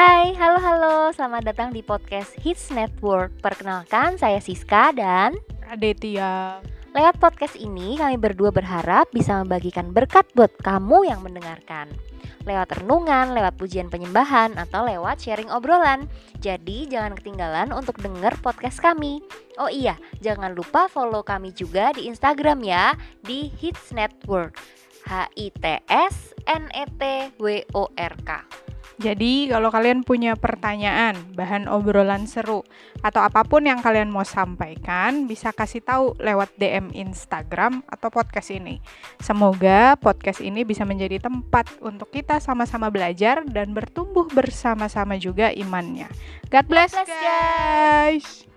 Hai, halo halo, selamat datang di podcast Hits Network. Perkenalkan, saya Siska dan Adetia. lewat podcast ini kami berdua berharap bisa membagikan berkat buat kamu yang mendengarkan. Lewat renungan, lewat pujian penyembahan, atau lewat sharing obrolan. Jadi jangan ketinggalan untuk denger podcast kami. Oh iya, jangan lupa follow kami juga di Instagram ya, di Hits Network. H Jadi kalau kalian punya pertanyaan, bahan obrolan seru, atau apa pun yang kalian mau sampaikan, bisa kasih tahu lewat DM Instagram atau podcast ini. Semoga podcast ini bisa menjadi tempat untuk kita sama-sama belajar dan bertumbuh bersama-sama juga imannya. God bless, bless, guys.